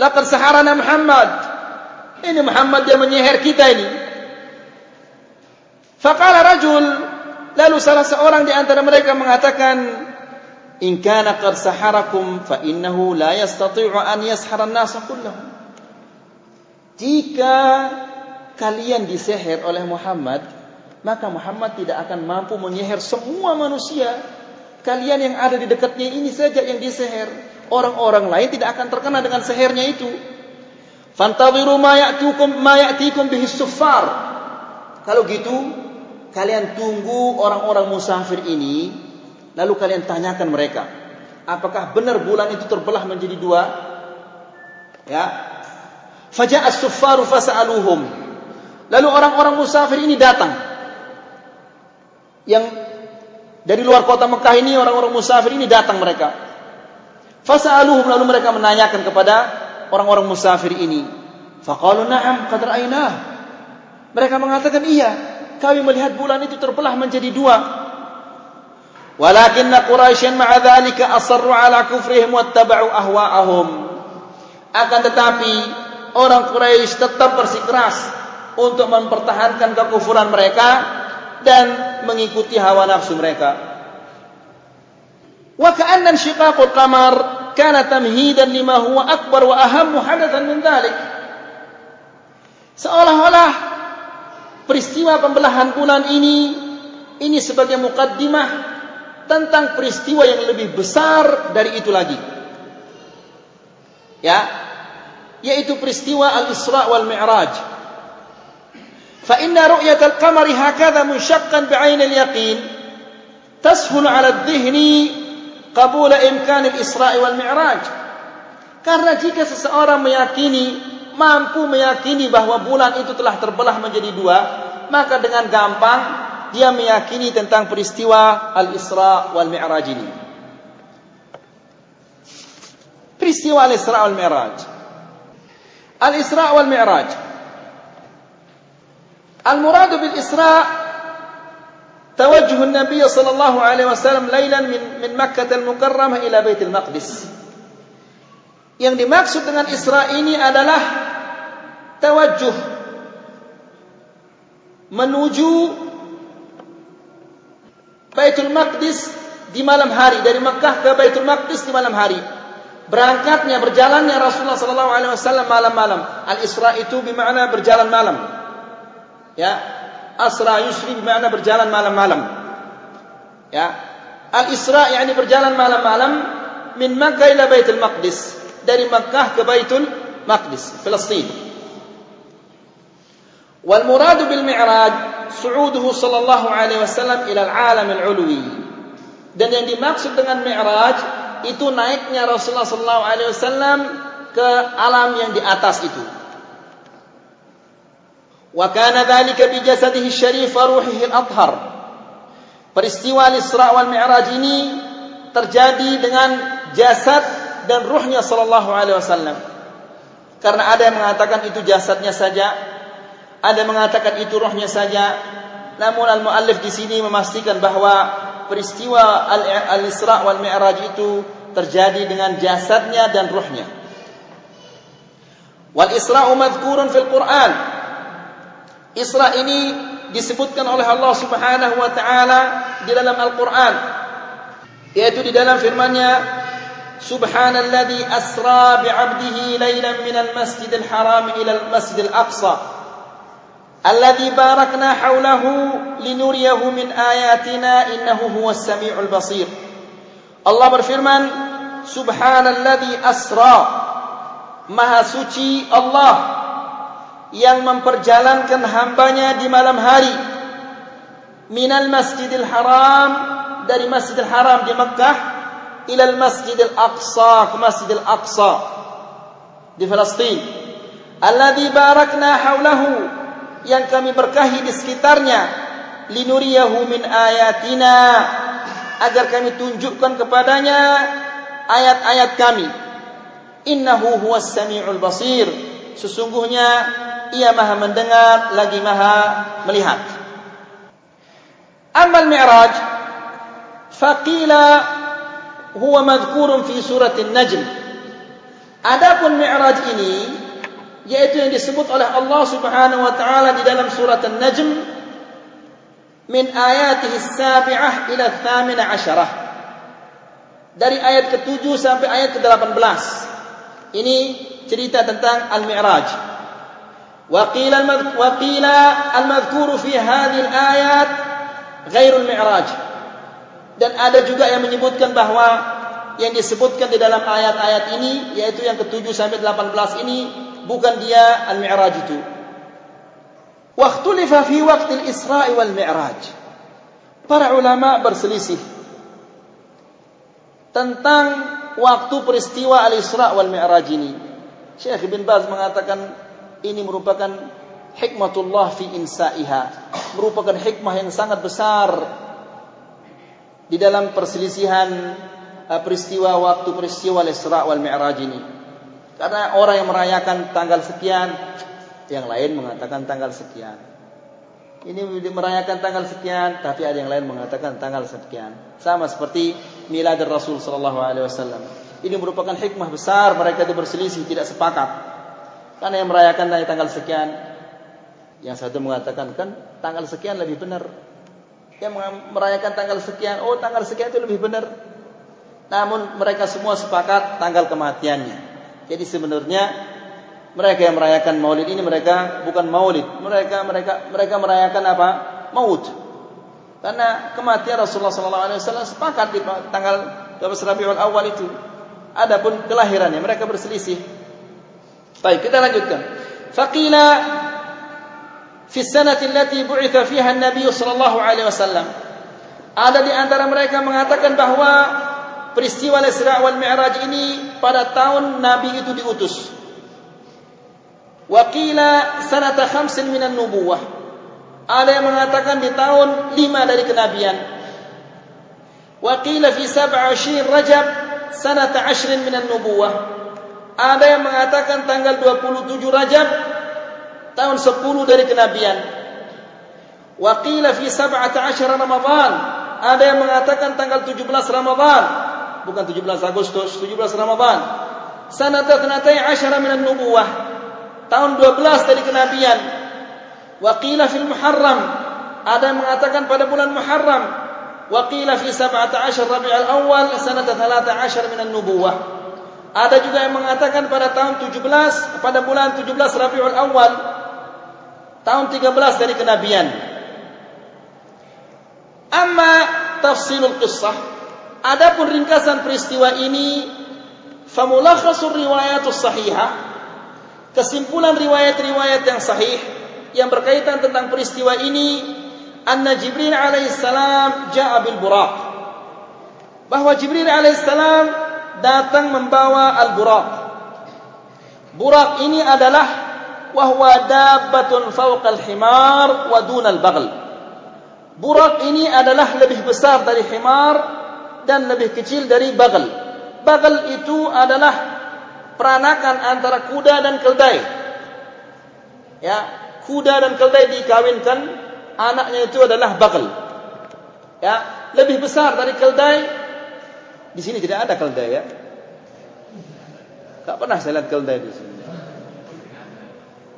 Laqad saharana Muhammad. Ini Muhammad yang menyihir kita ini. Faqala rajul lalu salah seorang di antara mereka mengatakan in kana qad saharakum fa innahu la yastati'u an yashara an-nas kullahum Jika kalian disihir oleh Muhammad maka Muhammad tidak akan mampu menyihir semua manusia. Kalian yang ada di dekatnya ini saja yang disihir orang-orang lain tidak akan terkena dengan sihirnya itu. Fantaziru ma ya'tukum ma ya'tikum bihi kalau gitu kalian tunggu orang-orang musafir ini lalu kalian tanyakan mereka apakah benar bulan itu terbelah menjadi dua? Ya. Faja'a as-suffaru fas'aluhum. Lalu orang-orang musafir ini datang. Yang dari luar kota Mekah ini orang-orang musafir ini datang mereka. Fas'aluhum lalu mereka menanyakan kepada orang-orang musafir ini. Faqalu na'am qad ra'aynah mereka mengatakan iya kami melihat bulan itu terbelah menjadi dua. Walakinna Quraisyan ma'a dhalika asarru ala kufrihim wattaba'u ahwa'ahum. Akan tetapi orang Quraisy tetap bersikeras untuk mempertahankan kekufuran mereka dan mengikuti hawa nafsu mereka. Wa ka'anna shiqaqul qamar kana tamhidan lima huwa akbar wa ahammu hadathan min dhalik. Seolah-olah peristiwa pembelahan bulan ini ini sebagai mukaddimah tentang peristiwa yang lebih besar dari itu lagi. Ya, yaitu peristiwa Al-Isra wal Mi'raj. Fa inna ru'yat al-qamar hakadha munshaqqan bi'ain al-yaqin tashul 'ala adh-dhihni qabul imkan al-Isra wal Mi'raj. Karena jika seseorang meyakini mampu meyakini bahawa bulan itu telah terbelah menjadi dua, maka dengan gampang dia meyakini tentang peristiwa Al-Isra wal Mi'raj ini. Peristiwa Al-Isra wal Mi'raj. الإسراء والمعراج المراد بالإسراء توجه النبي صلى الله عليه وسلم ليلا من من مكة المكرمة إلى بيت المقدس yang dimaksud dengan Isra ini adalah tawajuh menuju Baitul Maqdis di malam hari dari Mekah ke Baitul Maqdis di malam hari berangkatnya berjalannya Rasulullah sallallahu alaihi wasallam malam-malam. Al-Isra itu bermakna berjalan malam. Ya. Asra yusri bermakna berjalan malam-malam. Ya. Al-Isra yakni berjalan malam-malam min Makkah ila Baitul Maqdis. Dari Makkah ke Baitul Maqdis, Palestin. Wal murad bil mi'raj su'uduhu sallallahu alaihi wasallam ila al-alam al-ulwi. Dan yang dimaksud dengan mi'raj itu naiknya Rasulullah sallallahu alaihi wasallam ke alam yang di atas itu. Wa kana dhalika bi jasadihi syarif wa ruhihi al-athhar. Peristiwa Isra wal Mi'raj ini terjadi dengan jasad dan ruhnya sallallahu alaihi wasallam. Karena ada yang mengatakan itu jasadnya saja, ada yang mengatakan itu ruhnya saja. Namun al-muallif di sini memastikan bahawa peristiwa Al-Isra wal Mi'raj itu terjadi dengan jasadnya dan ruhnya. Wal Isra'u madhkurun fil Quran. Isra ini disebutkan oleh Allah Subhanahu wa taala di dalam Al-Qur'an. Yaitu di dalam firman-Nya Subhanalladzi asra bi 'abdihi lailan minal masjidil haram ila al-masjidil aqsa الذي باركنا حوله لنريه من آياتنا إنه هو السميع البصير Allah berfirman Subhanalladzi asra Maha suci Allah yang memperjalankan hambanya di malam hari minal masjidil haram dari masjidil haram di Mekah ilal masjidil aqsa ke masjidil aqsa di Palestin. Alladzi barakna haulahu yang kami berkahi di sekitarnya. Linuriyahu min ayatina agar kami tunjukkan kepadanya ayat-ayat kami. Innahu huwas samiul basir sesungguhnya ia maha mendengar lagi maha melihat. Amal mi'raj faqila huwa madhkurun fi surat an-najm adapun mi'raj ini yaitu yang disebut oleh Allah Subhanahu wa taala di dalam surat An-Najm min ayatihi as-sabi'ah ila ats-tsaminah asyarah dari ayat ke-7 sampai ayat ke-18 ini cerita tentang al-mi'raj qila al-madhkur fi hadhihi al-ayat ghairu al-mi'raj dan ada juga yang menyebutkan bahawa yang disebutkan di dalam ayat-ayat ini yaitu yang ke-7 sampai 18 ini bukan dia al-mi'raj itu. Waktulifa fi waktu al-Isra' wal Mi'raj. Para ulama berselisih tentang waktu peristiwa al-Isra' wal Mi'raj ini. Syekh bin Baz mengatakan ini merupakan hikmatullah fi insa'iha. Merupakan hikmah yang sangat besar di dalam perselisihan uh, peristiwa waktu peristiwa al-Isra' wal Mi'raj ini. Karena orang yang merayakan tanggal sekian, yang lain mengatakan tanggal sekian. Ini merayakan tanggal sekian, tapi ada yang lain mengatakan tanggal sekian. Sama seperti milad Rasul sallallahu alaihi wasallam. Ini merupakan hikmah besar mereka itu berselisih tidak sepakat. Karena yang merayakan tanggal sekian, yang satu mengatakan kan tanggal sekian lebih benar. Yang merayakan tanggal sekian, oh tanggal sekian itu lebih benar. Namun mereka semua sepakat tanggal kematiannya. Jadi sebenarnya mereka yang merayakan Maulid ini mereka bukan Maulid, mereka mereka mereka merayakan apa? Maut. Karena kematian Rasulullah wasallam sepakat di tanggal 12 Rabiul Awal itu. Adapun kelahirannya mereka berselisih. Baik, kita lanjutkan. Faqila fi sanati allati bu'itha fiha an-nabiy sallallahu alaihi wasallam. Ada di antara mereka mengatakan bahawa peristiwa Isra wal Mi'raj ini pada tahun Nabi itu diutus. Waqila sanata khamsin minan nubuwah. Ada yang mengatakan di tahun lima dari kenabian. Waqila fi sab'a Rajab sanata ashrin minan nubuwah. Ada yang mengatakan tanggal 27 Rajab tahun 10 dari kenabian. Waqila fi sab'ata ashara Ramadhan. Ada yang mengatakan tanggal 17 Ramadhan. Bukan 17 Agustus, 17 Ramadhan. Sanata 12 minan nubuwah. Tahun 12 dari kenabian. Waqila fil Muharram. Ada yang mengatakan pada bulan Muharram. Waqila fi 17 Rabiul Awal sanata 13 minan nubuwah. Ada juga yang mengatakan pada tahun 17 pada bulan 17 Rabiul Awal tahun 13 dari kenabian. Amma tafsilul qissah adapun ringkasan peristiwa ini famulakhasur riwayatus sahihah kesimpulan riwayat-riwayat yang sahih yang berkaitan tentang peristiwa ini anna Jibril alaihissalam jaa bil buraq bahwa Jibril alaihissalam datang membawa al-buraq. Buraq ini adalah wahwa dabbatun fawqa al-himar wa dun al-baghl. Buraq ini adalah lebih besar dari himar dan lebih kecil dari baghl. Baghl itu adalah peranakan antara kuda dan keldai. Ya, kuda dan keldai dikawinkan, anaknya itu adalah baghl. Ya, lebih besar dari keldai di sini tidak ada keldai ya. Tak pernah saya lihat keldai di sini.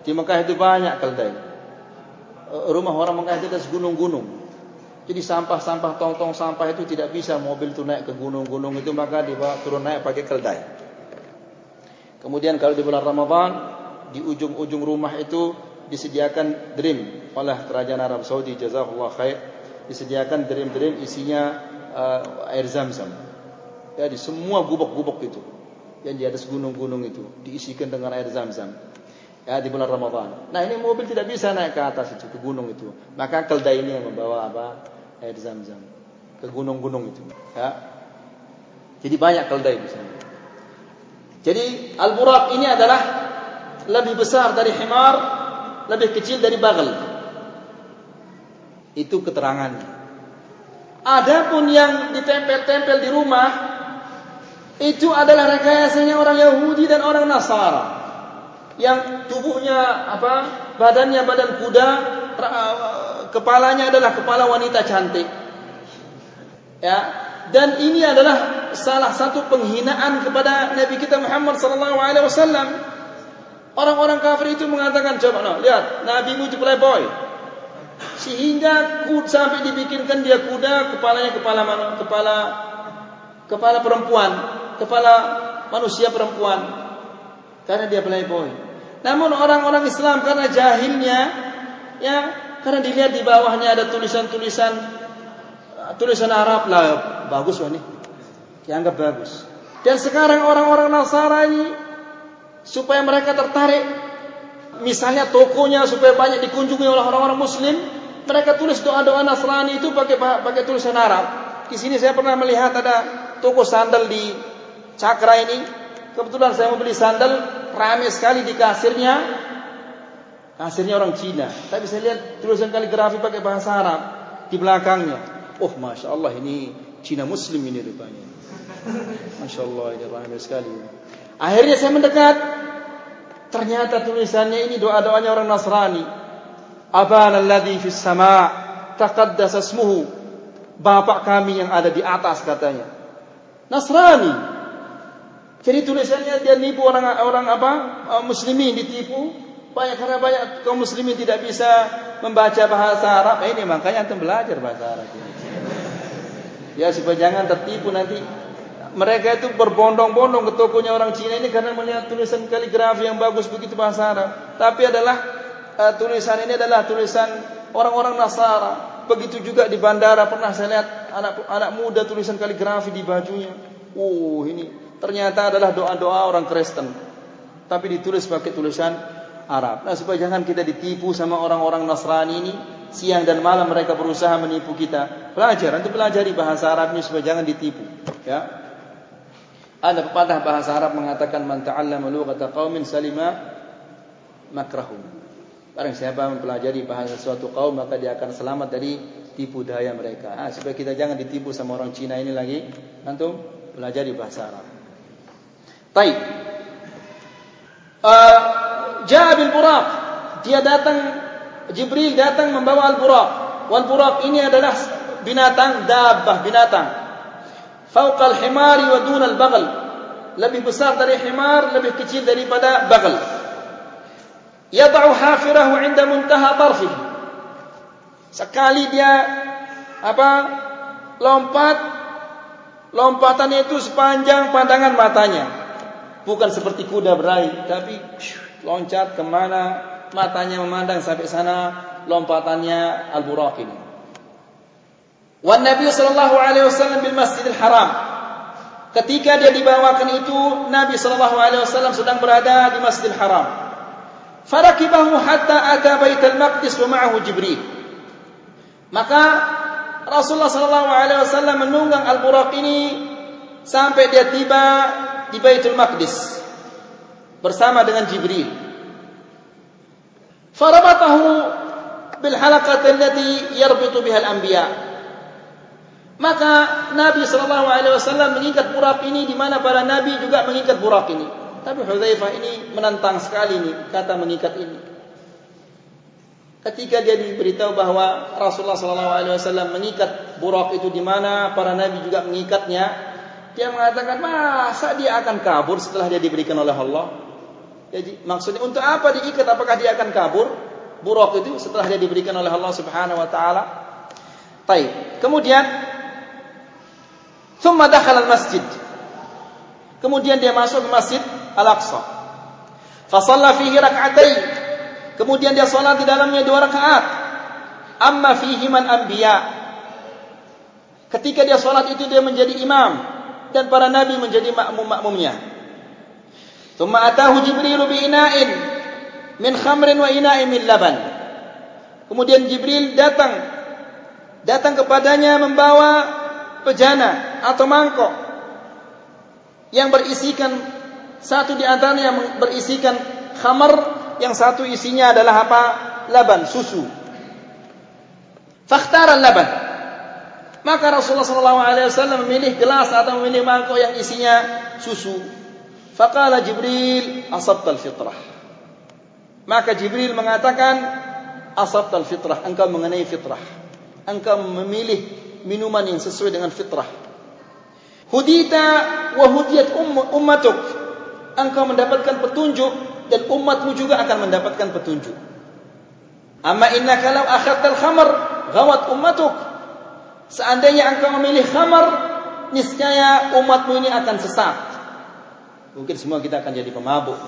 Di Mekah itu banyak keldai. Eh, rumah orang Mekah itu ada segunung-gunung. Jadi sampah-sampah tong-tong sampah itu tidak bisa mobil itu naik ke gunung-gunung itu maka dibawa turun naik pakai keldai. Kemudian kalau di bulan Ramadhan di ujung-ujung rumah itu disediakan dream oleh kerajaan Arab Saudi jazakallahu khair disediakan dream-dream isinya uh, air zam-zam ya di semua gubuk-gubuk itu yang di atas gunung-gunung itu diisikan dengan air zam-zam ya di bulan Ramadan. Nah ini mobil tidak bisa naik ke atas itu ke gunung itu, maka keldai ini yang membawa apa air zam-zam ke gunung-gunung itu. Ya. Jadi banyak keldai di sana. Jadi al-buraq ini adalah lebih besar dari himar, lebih kecil dari bagel. Itu keterangannya. Adapun yang ditempel-tempel di rumah itu adalah rekayasanya orang Yahudi dan orang Nasara yang tubuhnya apa badannya badan kuda kepalanya adalah kepala wanita cantik. Ya. Dan ini adalah salah satu penghinaan kepada Nabi kita Muhammad sallallahu alaihi wasallam. Orang-orang kafir itu mengatakan coba no, lihat Nabi itu playboy. Sehingga kuda sampai dibikinkan dia kuda kepalanya kepala kepala kepala perempuan kepala manusia perempuan karena dia playboy. Namun orang-orang Islam karena jahilnya ya karena dilihat di bawahnya ada tulisan-tulisan tulisan Arab lah bagus wah ini. Dianggap bagus. Dan sekarang orang-orang Nasara ini supaya mereka tertarik misalnya tokonya supaya banyak dikunjungi oleh orang-orang muslim mereka tulis doa-doa Nasrani itu pakai pakai tulisan Arab. Di sini saya pernah melihat ada toko sandal di cakra ini kebetulan saya mau beli sandal ramai sekali di kasirnya. Kasirnya orang Cina. Tapi saya lihat tulisan kaligrafi pakai bahasa Arab di belakangnya. Oh masya Allah ini Cina Muslim ini rupanya. Masya Allah ini ramai sekali. Akhirnya saya mendekat. Ternyata tulisannya ini doa doanya orang Nasrani. Abana alladhi fis sama taqaddas ismuhu. Bapak kami yang ada di atas katanya. Nasrani jadi tulisannya dia nipu orang orang apa uh, muslimin ditipu. Banyak karena banyak kaum muslimin tidak bisa membaca bahasa Arab. Eh, ini makanya antum belajar bahasa Arab ini. Ya supaya jangan tertipu nanti. Mereka itu berbondong-bondong ke tokonya orang Cina ini karena melihat tulisan kaligrafi yang bagus begitu bahasa Arab. Tapi adalah uh, tulisan ini adalah tulisan orang-orang Nasara. Begitu juga di bandara pernah saya lihat anak anak muda tulisan kaligrafi di bajunya. Oh, ini ternyata adalah doa-doa orang Kristen. Tapi ditulis pakai tulisan Arab. Nah, supaya jangan kita ditipu sama orang-orang Nasrani ini, siang dan malam mereka berusaha menipu kita. Belajar, nanti pelajari bahasa Arab ini supaya jangan ditipu, ya. Ada pepatah bahasa Arab mengatakan man ta'allama lughata qaumin salima makrahum. Barang siapa mempelajari bahasa suatu kaum maka dia akan selamat dari tipu daya mereka. Ah, supaya kita jangan ditipu sama orang Cina ini lagi. Antum pelajari bahasa Arab. Baik. Uh, Ja'a bil buraq. Dia datang Jibril datang membawa al-buraq. Wal buraq ini adalah binatang dabbah binatang fauqal himari wa dunal bagal lebih besar dari himar lebih kecil daripada bagal yad'u hafirahu 'inda muntaha tarfihi sekali dia apa lompat lompatannya itu sepanjang pandangan matanya bukan seperti kuda berlari tapi loncat kemana matanya memandang sampai sana lompatannya al-buraq ini Wan Nabi sallallahu alaihi wasallam bil Masjidil Haram. Ketika dia dibawakan itu, Nabi sallallahu alaihi wasallam sedang berada di Masjidil Haram. Farakibahu hatta ata Baitul Maqdis wa ma'ahu Jibril. Maka Rasulullah sallallahu alaihi wasallam menunggang Al-Buraq ini sampai dia tiba di Baitul Maqdis bersama dengan Jibril. Farabatahu bil halaqati allati yarbitu biha al-anbiya'. Maka Nabi sallallahu alaihi wasallam mengikat burak ini di mana para nabi juga mengikat burak ini. Tapi Hudzaifah ini menantang sekali ini kata mengikat ini. Ketika dia diberitahu bahwa Rasulullah sallallahu alaihi wasallam mengikat burak itu di mana para nabi juga mengikatnya, dia mengatakan, "Masa dia akan kabur setelah dia diberikan oleh Allah?" Jadi maksudnya untuk apa diikat? Apakah dia akan kabur? Burak itu setelah dia diberikan oleh Allah Subhanahu wa taala. Baik. Kemudian Thumma dakhala al-masjid. Kemudian dia masuk ke Masjid Al-Aqsa. Fa fihi rak'atain. Kemudian dia salat di dalamnya dua rakaat. Amma fihi man anbiya. Ketika dia salat itu dia menjadi imam dan para nabi menjadi makmum-makmumnya. Thumma atahu Jibril bi ina'in min khamrin wa ina'in min laban. Kemudian Jibril datang datang kepadanya membawa pejana atau mangkok yang berisikan satu di antaranya yang berisikan khamar yang satu isinya adalah apa laban susu fakhtara laban maka Rasulullah wasallam memilih gelas atau memilih mangkok yang isinya susu faqala jibril asabta fitrah maka jibril mengatakan asabta fitrah engkau mengenai fitrah engkau memilih minuman yang sesuai dengan fitrah. Hudita wa hudiyat ummatuk. Engkau mendapatkan petunjuk dan umatmu juga akan mendapatkan petunjuk. Amma innaka law akhadta al-khamr ghawat ummatuk. Seandainya engkau memilih khamar, niscaya umatmu ini akan sesat. Mungkin semua kita akan jadi pemabuk.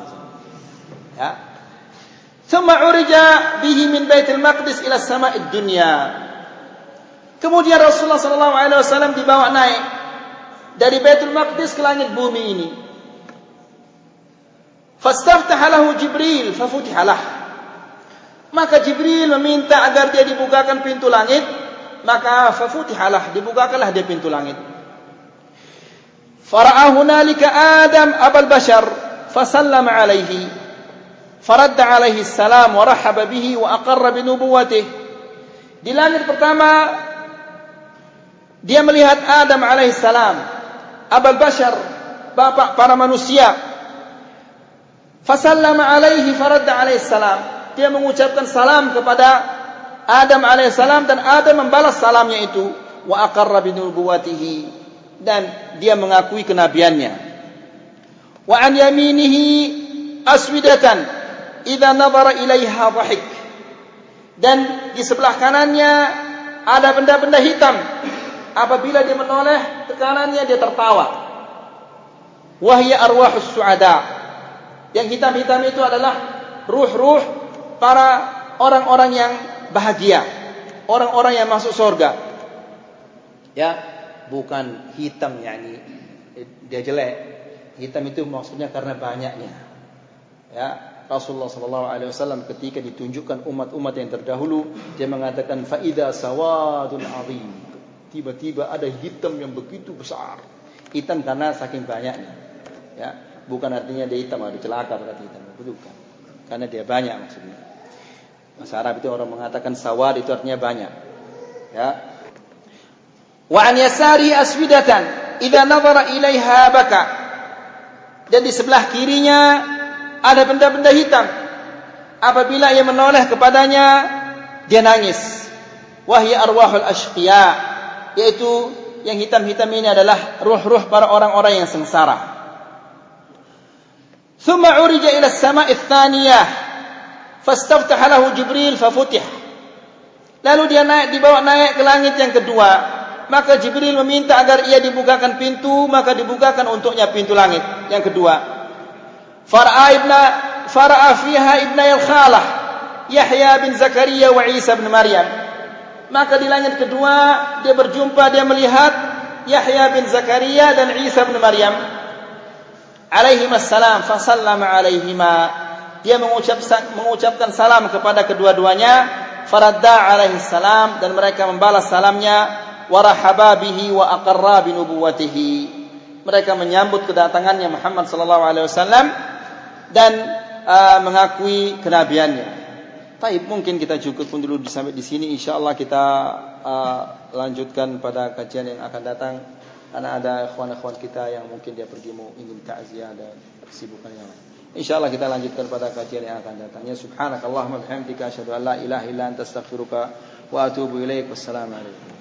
Ya. Thumma urija bihi min Baitul Maqdis ila sama'id dunya. Kemudian Rasulullah sallallahu alaihi wasallam dibawa naik dari Baitul Maqdis ke langit bumi ini. Fastaftaha lahu Jibril lah. Maka Jibril meminta agar dia dibukakan pintu langit, maka fafutiha lah, dibukakanlah dia pintu langit. Fara'a hunalika Adam abal bashar fasallama alaihi. Faradda alaihi salam wa rahaba bihi wa aqarra bi nubuwwatihi. Di langit pertama dia melihat Adam alaihissalam, Abul Bashar, bapak para manusia. Fasallama alaihi faradda alaihissalam. Dia mengucapkan salam kepada Adam alaihissalam dan Adam membalas salamnya itu. Wa aqarra binubuwatihi. Dan dia mengakui kenabiannya. Wa an yaminihi aswidatan. Iza nazara ilaiha wahik. Dan di sebelah kanannya ada benda-benda hitam apabila dia menoleh ke kanannya dia tertawa. Wahya arwahus suada. Yang hitam-hitam itu adalah ruh-ruh para orang-orang yang bahagia. orang-orang yang masuk surga. Ya, bukan hitam yakni dia jelek. Hitam itu maksudnya karena banyaknya. Ya, Rasulullah sallallahu alaihi wasallam ketika ditunjukkan umat-umat yang terdahulu dia mengatakan faida sawadun azim. Tiba-tiba ada hitam yang begitu besar. Hitam karena saking banyaknya. Ya, bukan artinya dia hitam ada celaka berarti hitam. Bukan. Karena dia banyak maksudnya. Bahasa Arab itu orang mengatakan sawad itu artinya banyak. Ya. Wa an yasari aswidatan idza nadhara ilaiha baka. Dan di sebelah kirinya ada benda-benda hitam. Apabila ia menoleh kepadanya dia nangis. Wahya arwahul ashqiya yaitu yang hitam-hitam ini adalah ruh-ruh para orang-orang yang sengsara. Thumma urija ila as-sama'i ats-tsaniyah fastaftaha lahu jibril fafutih. Lalu dia naik dibawa naik ke langit yang kedua. Maka jibril meminta agar ia dibukakan pintu maka dibukakan untuknya pintu langit yang kedua. Fara'a ibna fara'a fiha ibna al-khalah yahya bin zakaria wa isa bin maryam. Maka di langit kedua dia berjumpa dia melihat yahya bin zakaria dan isa bin maryam. Alaihi assalam fa sallama alaihima dia mengucap, mengucapkan salam kepada kedua-duanya faradda alaihi salam dan mereka membalas salamnya warahaba bihi wa aqarra bi nubuwwatihi mereka menyambut kedatangannya Muhammad sallallahu alaihi wasallam dan uh, mengakui kenabiannya Baik, mungkin kita cukup pun dulu sampai di sini. Insyaallah kita uh, lanjutkan pada kajian yang akan datang. Karena ada ikhwan-ikhwan kita yang mungkin dia pergi mau ingin takziah dan kesibukan yang lain. Insyaallah kita lanjutkan pada kajian yang akan datang. Ya subhanakallahumma bihamdika asyhadu an la ilaha illa anta astaghfiruka wa atubu ilaik. Wassalamu alaikum.